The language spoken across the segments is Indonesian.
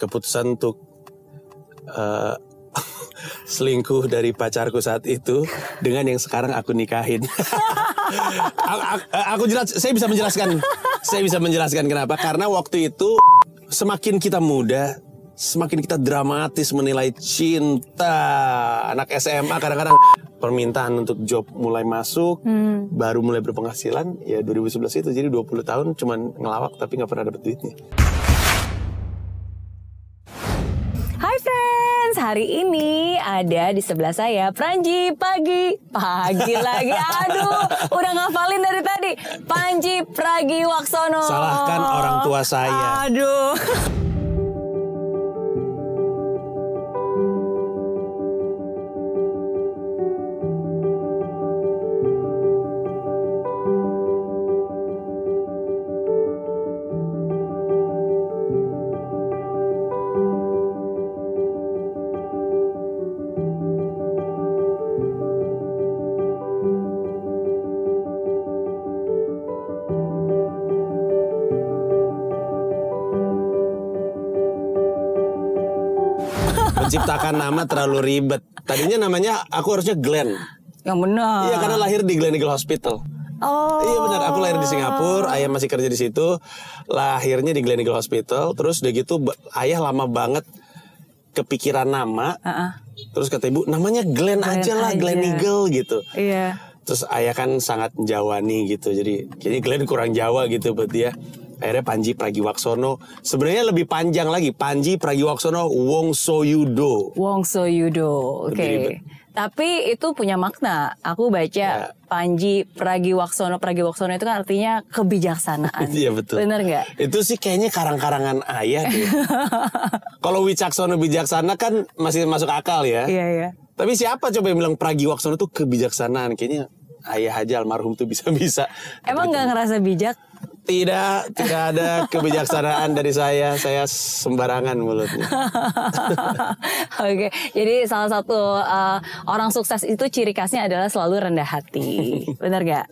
keputusan untuk eh, selingkuh dari pacarku saat itu dengan yang sekarang aku nikahin. aku, aku- aku jelas, saya bisa menjelaskan, saya bisa menjelaskan kenapa? Karena waktu itu semakin kita muda, semakin kita dramatis menilai cinta. Anak SMA kadang-kadang permintaan untuk job mulai masuk, baru mulai berpenghasilan, ya 2011 itu. Jadi 20 tahun cuman ngelawak tapi nggak pernah dapet duitnya. Hari ini ada di sebelah saya Pranji Pagi. Pagi lagi, aduh udah ngafalin dari tadi. Panji Pragi Waksono Salahkan orang tua saya. Aduh Menciptakan nama terlalu ribet. Tadinya namanya aku harusnya Glenn. Yang benar Iya karena lahir di Glen Eagle Hospital. Oh Iya benar, aku lahir di Singapura, ayah masih kerja di situ. Lahirnya di Glen Eagle Hospital, terus udah gitu ayah lama banget kepikiran nama. Ah-ah. Terus kata ibu, namanya Glenn, Glenn aja lah. Glen Eagle gitu. Iya Terus ayah kan sangat Jawani gitu, jadi kayaknya Glenn kurang Jawa gitu buat dia. Akhirnya Panji Pragiwaksono. Sebenarnya lebih panjang lagi, Panji Pragiwaksono Wong Soyudo. Wong Soyudo Oke ribet. Tapi itu punya makna Aku baca Ya. Panji Pragiwaksono Pragiwaksono itu kan artinya kebijaksanaan Iya betul. Bener nggak? Itu sih kayaknya karang-karangan ayah deh. Kalau Wicaksono bijaksana kan masih masuk akal ya. Iya iya Tapi siapa coba yang bilang Pragiwaksono tuh kebijaksanaan? Kayaknya ayah aja almarhum tuh bisa-bisa. Emang nggak ngerasa bijak? Tidak, tidak ada kebijaksanaan dari saya. Saya sembarangan mulutnya. Oke, jadi salah satu uh, orang sukses itu ciri khasnya adalah selalu rendah hati, benar gak?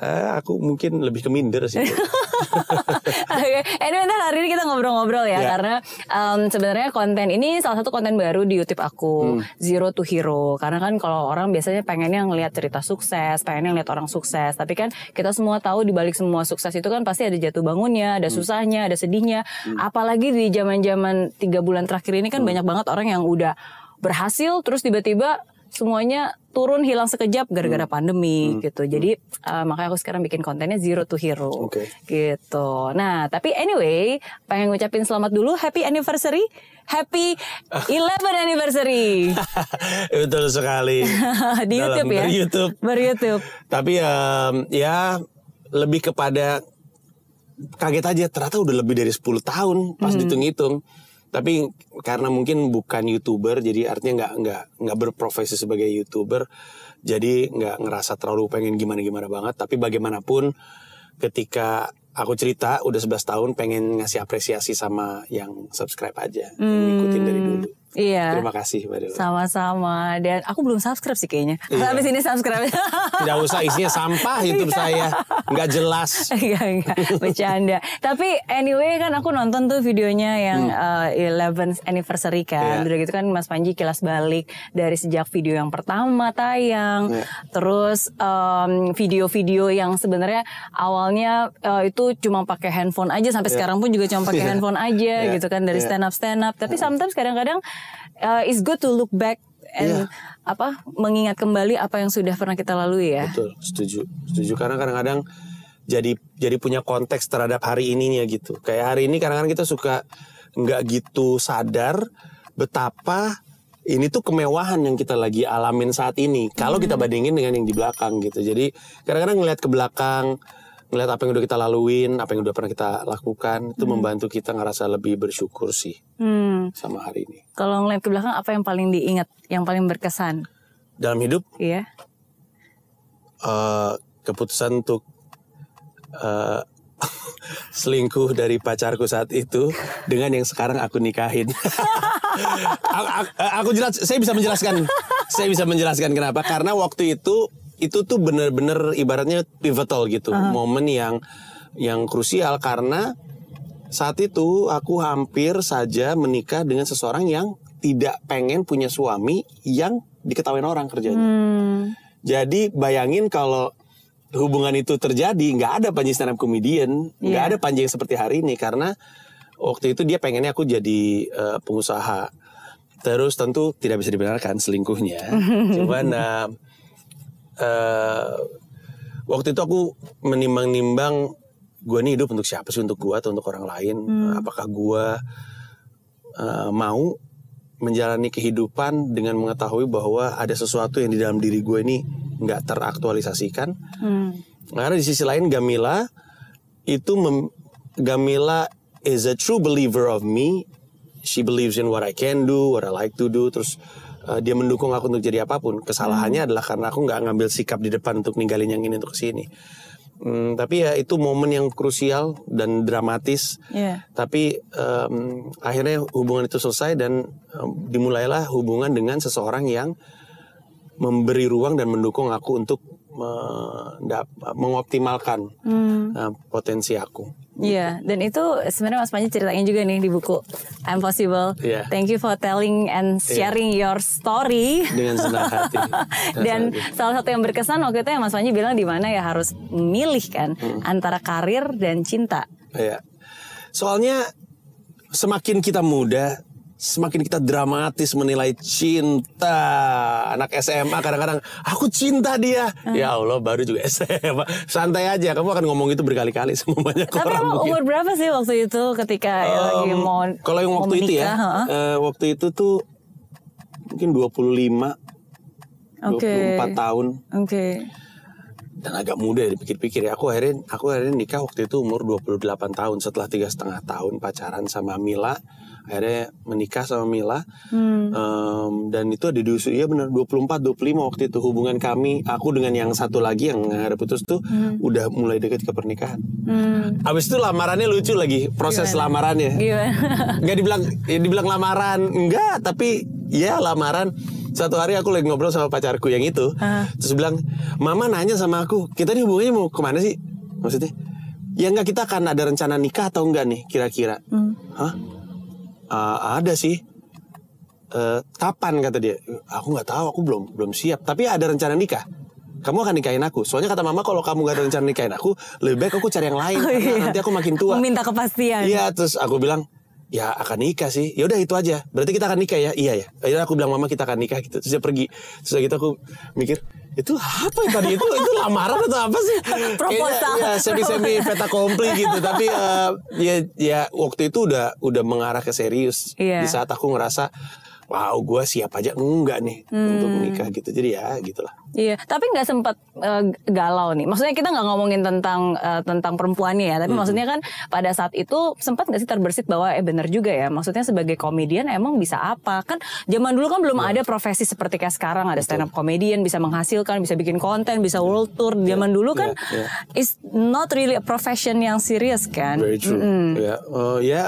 Eh, aku mungkin lebih ke minder sih. Oke, anyway, ntar hari ini kita ngobrol-ngobrol ya, Ya. karena um, sebenarnya konten ini salah satu konten baru di YouTube aku, Hmm. Zero to Hero. Karena kan kalau orang biasanya pengennya ngelihat cerita sukses, pengennya ngelihat orang sukses, tapi kan kita semua tahu di balik semua sukses itu kan pasti ada jatuh bangunnya, Hmm. ada susahnya, ada sedihnya. Apalagi di zaman-zaman tiga bulan terakhir ini kan Hmm. banyak banget orang yang udah berhasil, terus tiba-tiba semuanya turun hilang sekejap gara-gara Hmm. pandemi gitu. Jadi uh, makanya aku sekarang bikin kontennya Zero to Hero Oke. gitu. Nah, tapi anyway, pengen ngucapin selamat dulu happy anniversary. Happy 11 anniversary Betul sekali. di Dalam YouTube ya. ber-YouTube. Ber-YouTube. Tapi em, ya lebih kepada kaget aja ternyata udah lebih dari 10 tahun pas dihitung-hitung. Tapi karena mungkin bukan youtuber, jadi artinya nggak nggak nggak berprofesi sebagai youtuber, jadi nggak ngerasa terlalu pengen gimana-gimana banget. Tapi bagaimanapun, ketika aku cerita udah 11 tahun pengen ngasih apresiasi sama yang subscribe aja, yang ngikutin dari dulu. Iya. Terima kasih Mbak Dela. Sama-sama dan aku belum subscribe sih kayaknya. Iya. Habis ini subscribe. Tidak usah isinya sampah YouTube saya, nggak jelas. Enggak, enggak, bercanda. Tapi anyway kan aku nonton tuh videonya yang uh, 11th anniversary kan. Hmm. Iya. Udah gitu kan Mas Panji kilas balik dari sejak video yang pertama tayang. Iya. Terus um, video-video yang sebenarnya awalnya uh, itu cuma pakai handphone aja sampai sekarang pun juga cuma pakai Iya. handphone aja Iya. gitu kan dari Iya. stand up stand up. Tapi sometimes kadang-kadang uh, it's good to look back and Iya. apa mengingat kembali apa yang sudah pernah kita lalui ya. Betul, setuju. Setuju karena kadang-kadang jadi jadi punya konteks terhadap hari ininya gitu. Kayak hari ini kadang-kadang kita suka nggak gitu sadar betapa ini tuh kemewahan yang kita lagi alamin saat ini. Kalau kita bandingin dengan yang di belakang gitu. Jadi kadang-kadang ngelihat ke belakang, ngelihat apa yang udah kita laluin, apa yang udah pernah kita lakukan, itu membantu kita ngerasa lebih bersyukur sih Hmm. sama hari ini. Kalau ngeliat ke belakang apa yang paling diingat, yang paling berkesan? Dalam hidup Iya. eh, keputusan untuk eh, selingkuh dari pacarku saat itu dengan yang sekarang aku nikahin. aku, aku- aku jelas, saya bisa menjelaskan, saya bisa menjelaskan kenapa? Karena waktu itu itu tuh bener-bener ibaratnya pivotal gitu, momen yang yang krusial karena saat itu aku hampir saja menikah dengan seseorang yang tidak pengen punya suami yang diketahui orang kerjanya. Hmm. Jadi bayangin kalau hubungan itu terjadi, nggak ada Panji stand up comedian, nggak Iya. ada Panji yang seperti hari ini karena waktu itu dia pengennya aku jadi eh, pengusaha. Terus tentu tidak bisa dibenarkan selingkuhnya. Cuman eh, eh, waktu itu aku menimbang-nimbang gue nih hidup untuk siapa sih untuk gue atau untuk orang lain? Apakah gue eh, mau menjalani kehidupan dengan mengetahui bahwa ada sesuatu yang di dalam diri gue ini nggak teraktualisasikan. Hmm. Karena di sisi lain Gamila itu mem- Gamila is a true believer of me. She believes in what I can do, what I like to do. Terus uh, dia mendukung aku untuk jadi apa pun. Kesalahannya adalah karena aku nggak ngambil sikap di depan untuk ninggalin yang ini untuk ke sini. Hmm, tapi ya itu momen yang krusial dan dramatis. Iya. Tapi em, akhirnya hubungan itu selesai dan em, dimulailah hubungan dengan seseorang yang memberi ruang dan mendukung aku untuk mendap- mengoptimalkan Hmm. eh, potensi aku. Iya, dan itu sebenarnya Mas Panji ceritain juga nih di buku I'm Possible. Iya. Thank you for telling and sharing your story. Dengan senang hati. Dan hati. salah satu yang berkesan waktu itu yang Mas Panji bilang di mana ya harus memilih kan Hmm. antara karir dan cinta. Iya. Soalnya semakin kita muda, semakin kita dramatis menilai cinta. Anak SMA kadang-kadang aku cinta dia. Hmm. Ya Allah, baru juga SMA. Santai aja, kamu akan ngomong itu berkali-kali sama banyak Tapi orang. mungkin. umur berapa sih waktu itu ketika ya lagi mau kalau yang waktu itu ya, heeh? eh, waktu itu tuh mungkin 25 Oke. 24 tahun Oke. dan agak muda ya dipikir-pikir ya. Aku akhirnya aku akhirnya nikah waktu itu umur 28 tahun setelah tiga setengah tahun pacaran sama Mila. Akhirnya menikah sama Mila. Hmm. Em, dan itu ada di usia iya benar 24 25 waktu itu hubungan kami aku dengan yang satu lagi yang ada putus tuh udah mulai dekat ke pernikahan. Hmm. Abis itu lamarannya lucu lagi proses lamarannya. Gimana? Nggak dibilang ya dibilang lamaran enggak tapi ya lamaran satu hari aku lagi ngobrol sama pacarku yang itu Ah. terus bilang mama nanya sama aku kita nih hubungannya mau ke mana sih maksudnya ya enggak kita akan ada rencana nikah atau enggak nih kira-kira Hmm. hah "Ah, ada sih. Eh, kapan kata dia. Aku nggak tahu aku belum belum siap. Tapi ada rencana nikah. Kamu akan nikahin aku. Soalnya kata mama kalau kamu gak ada rencana nikahin aku lebih baik aku cari yang lain. Oh, iya. nanti aku makin tua. Meminta kepastian. Iya terus aku bilang ya akan nikah sih. Ya udah itu aja. Berarti kita akan nikah ya? Iya ya. Akhirnya aku bilang mama kita akan nikah gitu. Terus dia pergi. Terus gitu aku mikir itu apa ya tadi? Itu itu lamaran atau apa sih? Proposal. Ya semi semi feta kompli gitu. Tapi eh, ya ya waktu itu udah udah mengarah ke serius. Iya. di saat aku ngerasa wow gue siap aja enggak nih untuk Hmm. nikah gitu jadi ya gitulah Iya, tapi nggak sempat eh, galau nih. Maksudnya kita nggak ngomongin tentang eh, tentang perempuannya ya, tapi maksudnya kan pada saat itu sempat nggak sih terbersit bahwa eh bener juga ya. Maksudnya sebagai komedian emang bisa apa? Kan zaman dulu kan belum ada profesi seperti kayak sekarang ada stand up comedian bisa menghasilkan, bisa bikin konten, bisa world tour. Zaman dulu kan Iya, iya. is not really a profession yang serius kan. Very true. Ya, oh, ya.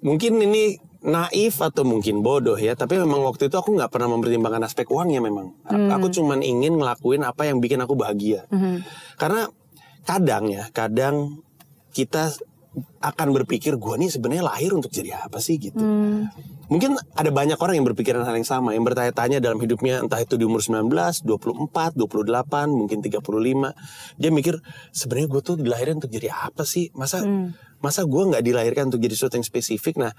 Mungkin ini naif atau mungkin bodoh ya, tapi memang waktu itu aku nggak pernah mempertimbangkan aspek uangnya memang. A- Aku cuman ingin ngelakuin apa yang bikin aku bahagia. Karena kadang ya, kadang kita akan berpikir gua nih sebenarnya lahir untuk jadi apa sih gitu. Mungkin ada banyak orang yang berpikiran hal yang sama, yang bertanya-tanya dalam hidupnya entah itu di umur 19, 24, 28, mungkin 35. Dia mikir sebenarnya gue tuh dilahirin untuk jadi apa sih? Masa masa gue nggak dilahirkan untuk jadi sesuatu yang spesifik? Nah,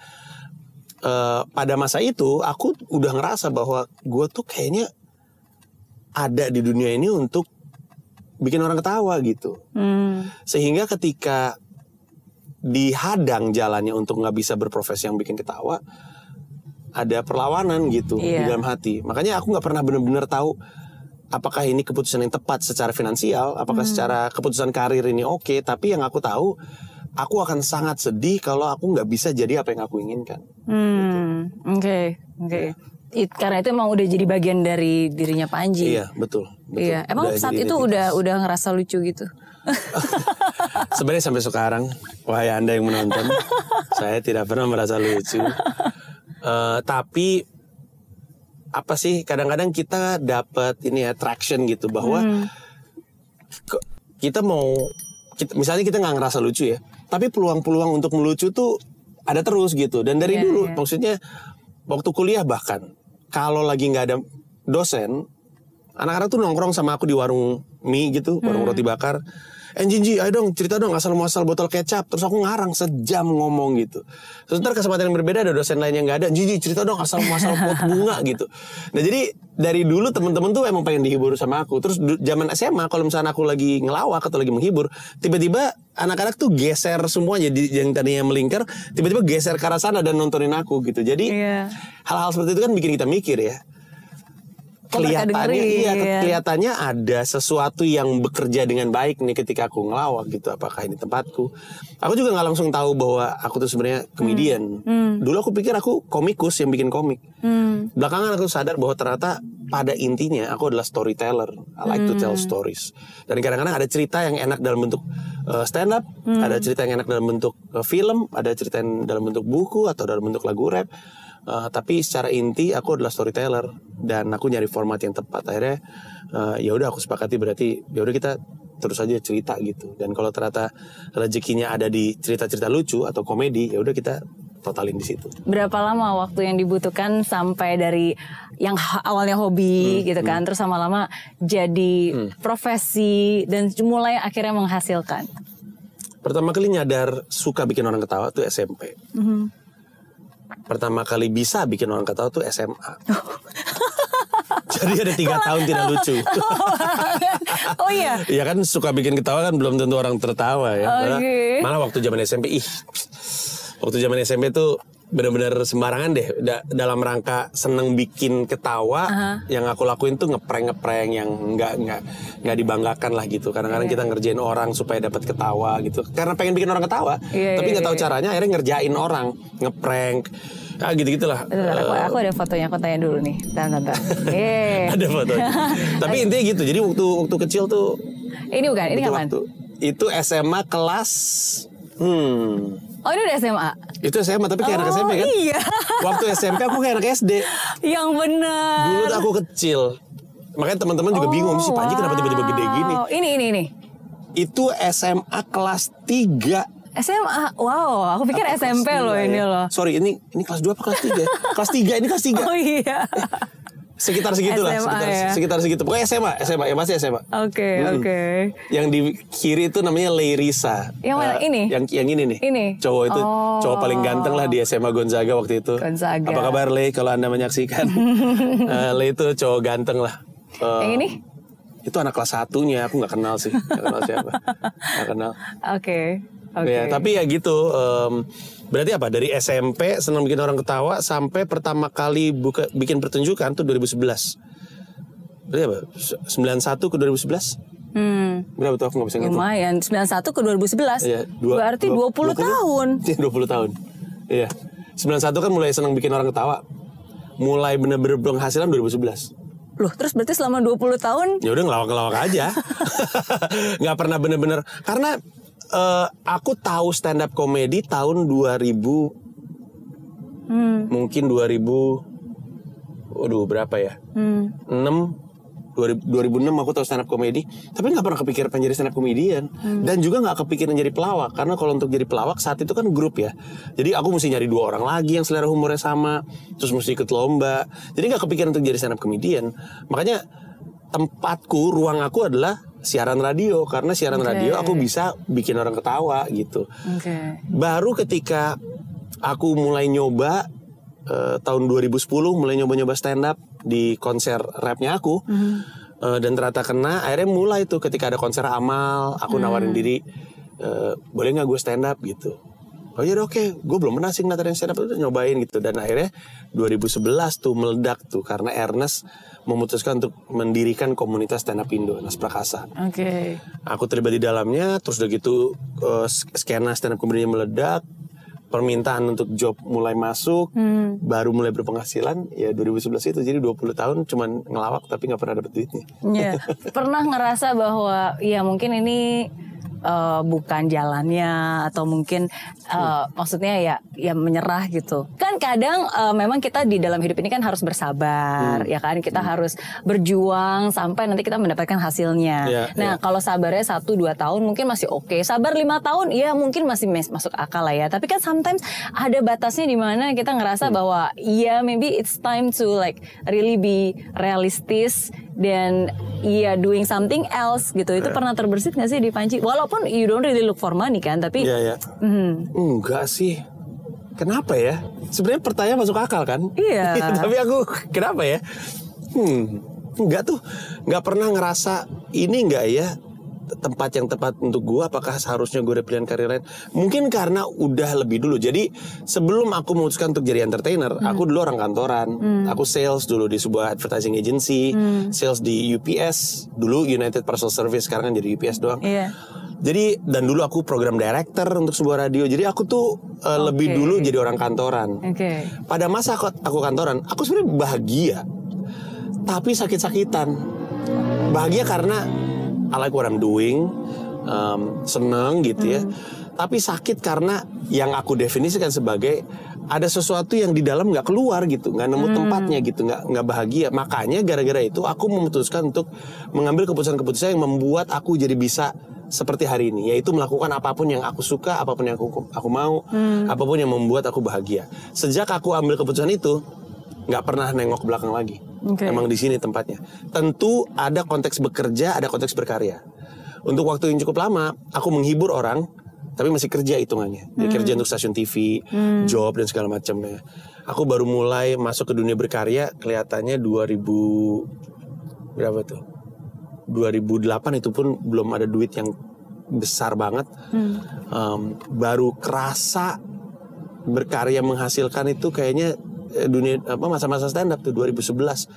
eh, pada masa itu aku udah ngerasa bahwa gue tuh kayaknya ada di dunia ini untuk bikin orang ketawa gitu. Hmm. Sehingga ketika dihadang jalannya untuk nggak bisa berprofesi yang bikin ketawa, ada perlawanan gitu di Iya. dalam hati. Makanya aku nggak pernah benar-benar tahu apakah ini keputusan yang tepat secara finansial, apakah secara keputusan karir ini oke. Tapi yang aku tahu, aku akan sangat sedih kalau aku nggak bisa jadi apa yang aku inginkan. Hmm, oke, oke. It- Karena itu emang udah jadi bagian dari dirinya Panji. Iya, betul. betul. Iya, emang Udah saat itu udah identitas. udah ngerasa lucu gitu. Sebenarnya sampai sekarang, wahai anda yang menonton, saya tidak pernah merasa lucu. Eh, tapi apa sih? Kadang-kadang kita dapat ini ya traction gitu bahwa ke- kita mau, kita, misalnya kita nggak ngerasa lucu ya, tapi peluang-peluang untuk melucu tuh ada terus gitu. Dan dari Iya, dulu, iya. maksudnya waktu kuliah bahkan kalau lagi nggak ada dosen, anak-anak tuh nongkrong sama aku di warung mie gitu, warung Hmm. roti bakar. Eh Jinji, ayo dong cerita dong asal muasal botol kecap. Terus aku ngarang sejam ngomong gitu. Terus ntar kesempatan yang berbeda ada dosen lain yang nggak ada. Jinji cerita dong asal muasal pot bunga gitu. Nah jadi dari dulu temen-temen tuh emang pengen dihibur sama aku. Terus zaman SMA kalau misalnya aku lagi ngelawak atau lagi menghibur, tiba-tiba anak-anak tuh geser semua jadi yang tadinya melingkar, tiba-tiba geser ke arah sana dan nontonin aku gitu. Jadi Iya. hal-hal seperti itu kan bikin kita mikir ya. Kelihatannya dengerin? iya, kelihatannya ada sesuatu yang bekerja dengan baik nih ketika aku ngelawak gitu. Apakah ini tempatku? Aku juga nggak langsung tahu bahwa aku tuh sebenarnya komedian. Dulu aku pikir aku komikus yang bikin komik. Hmm. Belakangan aku sadar bahwa ternyata pada intinya aku adalah storyteller. I like to tell stories. Dan kadang-kadang ada cerita yang enak dalam bentuk uh, stand up, ada cerita yang enak dalam bentuk uh, film, ada cerita yang dalam bentuk buku atau dalam bentuk lagu rap. Uh, tapi secara inti aku adalah storyteller dan aku nyari format yang tepat. Akhirnya uh, ya udah aku sepakati berarti ya udah kita terus aja cerita gitu. Dan kalau ternyata rezekinya ada di cerita-cerita lucu atau komedi, ya udah kita totalin di situ. Berapa lama waktu yang dibutuhkan sampai dari yang awalnya Hmm, hobi gitu kan, terus lama-lama jadi profesi dan mulai akhirnya menghasilkan. Pertama kali nyadar suka bikin orang ketawa tuh SMP. Pertama kali bisa bikin orang ketawa tuh SMA. Jadi ada tiga tahun tidak lucu. oh iya, Iya kan suka bikin ketawa kan belum tentu orang tertawa ya. Malah, Oke. malah waktu zaman SMP ih. Waktu zaman SMP tuh benar-benar sembarangan deh Da- dalam rangka seneng bikin ketawa yang aku lakuin tuh ngeprank ngeprank yang nggak nggak nggak dibanggakan lah gitu kadang-kadang Iya. kita ngerjain orang supaya dapat ketawa gitu karena pengen bikin orang ketawa Iya, tapi iya, nggak tahu iya. caranya akhirnya ngerjain orang ngeprank ah gitu gitulah aku, aku ada fotonya, aku tanya dulu nih. Bentar, bentar. Eh, ada fotonya tapi intinya gitu jadi waktu waktu kecil tuh ini bukan, ini kapan? waktu itu SMA kelas hmm Oh ini udah SMA. Itu SMA tapi kayak anak Oh, SMP kan iya. waktu SMP aku kayak anak SD Yang benar. dulu tuh aku kecil makanya teman-teman juga bingung sih Panji kenapa tiba-tiba gede gini Oh, Ini, ini, ini. itu SMA kelas 3 SMA, wow, aku pikir SMP loh ini loh. Sorry, ini ini kelas 2 apa kelas 3? kelas 3, ini kelas 3. Oh iya. Sekitar segitu lah, SMA sekitar, ya. sekitar segitu. Pokoknya SMA, SMA, ya pasti SMA. Oke, Mm-mm. oke. Yang di kiri itu namanya Leirisa. Yang mana? Eh, Ini? Yang yang ini nih. Ini? Cowok itu Oh. cowok paling ganteng lah di SMA Gonzaga waktu itu. Gonzaga. Apa kabar Le kalau Anda menyaksikan? Eh, Le itu cowok ganteng lah. Eh, Yang ini? Itu anak kelas satunya, aku nggak kenal sih. Nggak kenal siapa. Nggak kenal. Oke. Oke. Ya, tapi ya gitu. em, berarti apa? Dari SMP senang bikin orang ketawa sampai pertama kali buka bikin pertunjukan tuh 2011. Berarti apa? S- 91 ke 2011? Hmm, Berapa tuh aku nggak bisa ngitung. lumayan 91 ke 2011. Iya, dua- Berarti dua- 20, tahun. Iya, 20 tahun. Iya. 91 kan mulai senang bikin orang ketawa. Mulai bener-bener penghasilan 2011. Loh, terus berarti selama 20 tahun ya udah ngelawak-ngelawak aja nggak pernah bener-bener karena eh, aku tahu stand up komedi tahun 2000 Hmm. mungkin 2000 waduh berapa ya? Hmm, 6 2000 2006 aku tahu stand up komedi tapi nggak pernah kepikiran jadi stand up komedian. Hmm. dan juga nggak kepikiran jadi pelawak karena kalau untuk jadi pelawak saat itu kan grup ya. Jadi aku mesti nyari dua orang lagi yang selera humornya sama terus mesti ikut lomba. Jadi nggak kepikiran untuk jadi stand up komedian. Makanya tempatku ruang aku adalah siaran radio karena siaran Oke. radio aku bisa bikin orang ketawa gitu. Oke. baru ketika aku mulai nyoba eh, tahun 2010 mulai nyoba-nyoba stand up di konser rapnya aku Eh, dan ternyata kena akhirnya mulai tuh ketika ada konser amal aku nawarin diri eh, boleh nggak gue stand up gitu. Oh iya oke. Gue belum pernah sih ngeliat yang stand up itu nyobain gitu. Dan akhirnya 2011 tuh meledak tuh karena Ernest memutuskan untuk mendirikan komunitas stand up Indo Nas Prakasa Oke. aku terlibat di dalamnya terus udah gitu eh, skena stand up comedy meledak permintaan untuk job mulai masuk baru mulai berpenghasilan ya 2011 itu. Jadi 20 tahun cuman ngelawak tapi nggak pernah dapet duitnya. Ya, pernah ngerasa bahwa ya mungkin ini eh, bukan jalannya atau mungkin eh, maksudnya ya ya menyerah gitu. Kan kadang eh, memang kita di dalam hidup ini kan harus bersabar, Hmm. ya kan? Kita harus berjuang sampai nanti kita mendapatkan hasilnya. Iya, nah, iya. kalau sabarnya satu dua tahun mungkin masih oke. Sabar lima tahun, ya mungkin masih mes- masuk akal lah ya. Tapi kan sometimes ada batasnya di mana kita ngerasa Hmm. bahwa ya maybe it's time to like really be realistis dan iya doing something else gitu. Itu pernah terbersit gak sih di Panci? Walaupun you don't really look for money kan, tapi Iya ya. Mhm. Enggak sih. Kenapa ya? Sebenarnya pertanyaan masuk akal kan? Iya. Tapi aku kenapa ya? Hmm, enggak tuh. Enggak pernah ngerasa ini enggak ya tempat yang tepat untuk gua apakah seharusnya gue ada pilihan karir lain mungkin karena udah lebih dulu jadi sebelum aku memutuskan untuk jadi entertainer aku dulu orang kantoran aku sales dulu di sebuah advertising agency sales di UPS dulu United Parcel Service sekarang kan jadi UPS doang Iya. jadi dan dulu aku program director untuk sebuah radio. Jadi aku tuh uh, lebih dulu jadi orang kantoran. Oke. Pada masa aku, aku kantoran, aku sebenarnya bahagia. Tapi sakit-sakitan. Bahagia karena I like what I'm doing, um, seneng gitu ya. Tapi sakit karena yang aku definisikan sebagai ada sesuatu yang di dalam nggak keluar gitu, nggak nemu tempatnya gitu, nggak nggak bahagia. Makanya gara-gara itu aku memutuskan untuk mengambil keputusan-keputusan yang membuat aku jadi bisa seperti hari ini, yaitu melakukan apa pun yang aku suka, apa pun yang aku aku mau, apa pun yang membuat aku bahagia. Sejak aku ambil keputusan itu, nggak pernah nengok ke belakang lagi. Oke. Emang di sini tempatnya. Tentu ada konteks bekerja, ada konteks berkarya. Untuk waktu yang cukup lama, aku menghibur orang, tapi masih kerja hitungannya. Jadi kerja untuk stasiun TV, job dan segala macamnya. Aku baru mulai masuk ke dunia berkarya kelihatannya 2000 berapa tuh? 2008 itu pun belum ada duit yang besar banget. Em, baru kerasa berkarya menghasilkan itu kayaknya dunia apa masa-masa stand up tuh 2011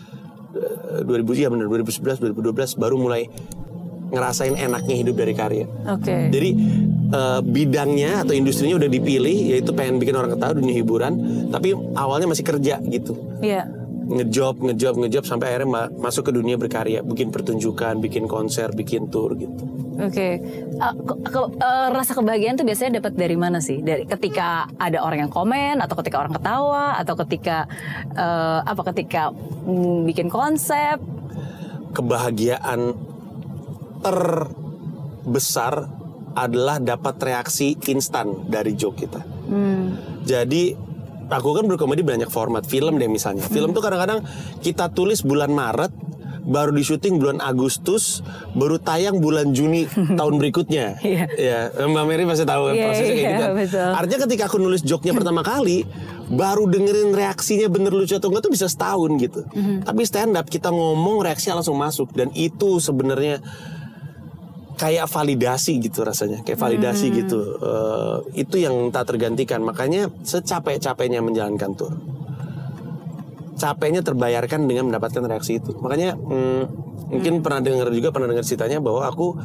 Eh, 2000 iya benar 2011 2012 baru mulai ngerasain enaknya hidup dari karya. Oke. Jadi eh, bidangnya atau industrinya udah dipilih yaitu pengen bikin orang ketawa dunia hiburan, tapi awalnya masih kerja gitu. Iya. Ngejob, ngejob, ngejob sampai akhirnya ma- masuk ke dunia berkarya, bikin pertunjukan, bikin konser, bikin tour gitu. Oke, Uh, ke- uh, rasa kebahagiaan tuh biasanya dapat dari mana sih? Dari ketika ada orang yang komen, atau ketika orang ketawa, atau ketika uh, apa? Ketika mm, bikin konsep? kebahagiaan terbesar adalah dapat reaksi instan dari joke kita. Jadi aku kan berkomedi banyak format film deh misalnya. Film tuh kadang-kadang kita tulis bulan Maret, baru di syuting bulan Agustus, baru tayang bulan Juni tahun berikutnya. Iya. Ya, Mbak Mary pasti tahu kan Iya, prosesnya kayak iya, gitu. kan. betul. Artinya ketika aku nulis joke-nya pertama kali, baru dengerin reaksinya bener lucu atau enggak tuh bisa setahun gitu. Tapi stand up kita ngomong reaksinya langsung masuk dan itu sebenarnya kayak validasi gitu rasanya, kayak validasi gitu. Eh, itu yang tak tergantikan. Makanya secapek-capeknya menjalankan tour, capeknya terbayarkan dengan mendapatkan reaksi itu. Makanya hmm, mungkin pernah dengar juga pernah dengar ceritanya bahwa aku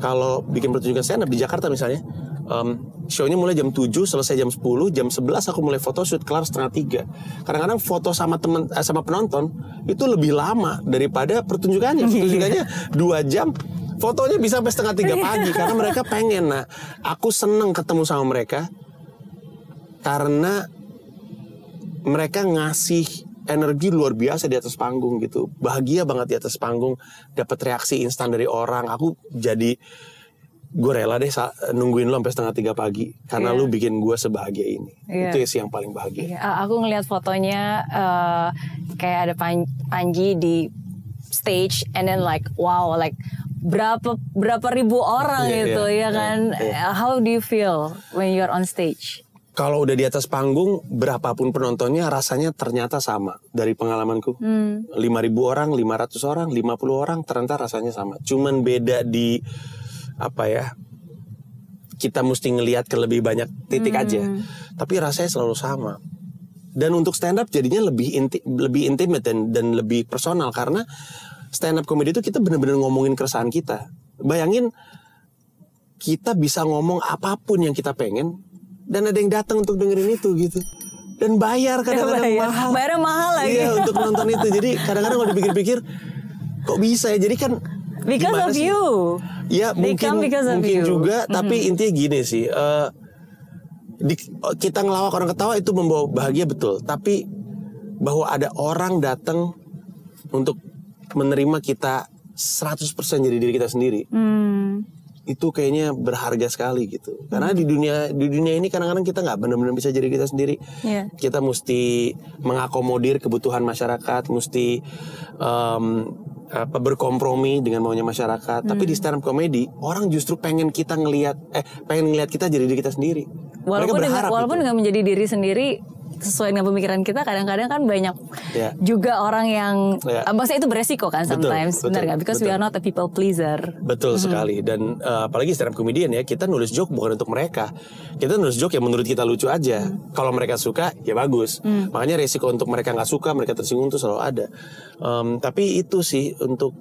kalau bikin pertunjukan stand up di Jakarta misalnya, em, show-nya mulai jam 7, selesai jam 10, jam 11 aku mulai photoshoot kelar setengah tiga. Kadang-kadang foto sama temen eh, sama penonton itu lebih lama daripada pertunjukannya. Pertunjukannya dua jam, fotonya bisa sampai setengah tiga pagi karena mereka pengen. Nah, aku seneng ketemu sama mereka karena mereka ngasih energi luar biasa di atas panggung gitu. Bahagia banget di atas panggung dapat reaksi instan dari orang. Aku jadi gue rela deh nungguin lo sampai setengah tiga pagi karena Iya. lu bikin gue sebahagia ini. Iya. itu sih yang paling bahagia. Iya, aku ngelihat fotonya eh, kayak ada Pan- Panji di stage and then like wow like berapa berapa ribu orang Iya, gitu iya, ya kan? iya. how do you feel when you're on stage kalau udah di atas panggung berapapun penontonnya rasanya ternyata sama dari pengalamanku. Hmm. 5000 orang 500 orang 50 orang ternyata rasanya sama. Cuman beda di apa ya kita mesti ngelihat ke lebih banyak titik aja. Tapi rasanya selalu sama. Dan untuk stand up jadinya lebih inti, lebih intimate dan dan lebih personal karena stand up comedy itu kita bener-bener ngomongin keresahan kita. Bayangin kita bisa ngomong apa pun yang kita pengen dan ada yang datang untuk dengerin itu gitu dan bayar kadang-kadang Bayar. mahal Bayarnya mahal lagi. iya untuk nonton itu jadi kadang-kadang kalau dipikir-pikir kok bisa ya jadi kan because of sih? you Ya They mungkin mungkin you. Mm-hmm. juga tapi intinya gini sih eh, di, kita ngelawak orang ketawa itu membawa bahagia betul tapi bahwa ada orang datang untuk menerima kita 100% jadi diri kita sendiri Hmm. Itu kayaknya berharga sekali gitu karena di dunia di dunia ini kadang-kadang kita nggak benar-benar bisa jadi kita sendiri Iya. kita mesti mengakomodir kebutuhan masyarakat mesti em, apa berkompromi dengan maunya masyarakat tapi Hmm. di stand up comedy orang justru pengen kita ngelihat eh pengen ngelihat kita jadi diri kita sendiri Walaupun dengan, walaupun itu. dengan menjadi diri sendiri sesuai dengan pemikiran kita kadang-kadang kan banyak Ya. juga orang yang Ya. ah, maksudnya itu beresiko kan Betul, sometimes benar betul, nggak? Because we betul. are not a people pleaser. Betul sekali. Dan eh, apalagi stand up comedian ya kita nulis joke bukan untuk mereka. Kita nulis joke yang menurut kita lucu aja. Kalau mereka suka ya bagus. Makanya resiko untuk mereka nggak suka mereka tersinggung tuh selalu ada. Em, tapi itu sih untuk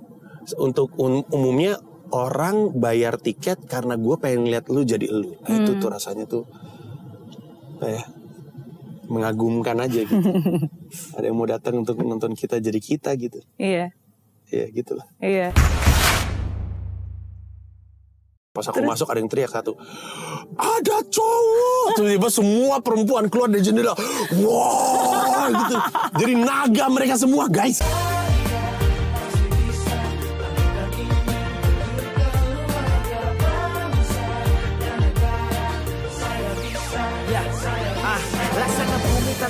untuk um- umumnya orang bayar tiket karena gue pengen lihat lu jadi lu. Nah, itu tuh rasanya tuh kayak mengagumkan aja gitu. Ada yang mau datang untuk nonton kita jadi kita gitu. Iya. Ya gitulah. Iya. Pas aku masuk ada yang teriak satu Ada cowok! Tiba-tiba semua perempuan keluar dari jendela. Wah gitu. Jadi naga mereka semua guys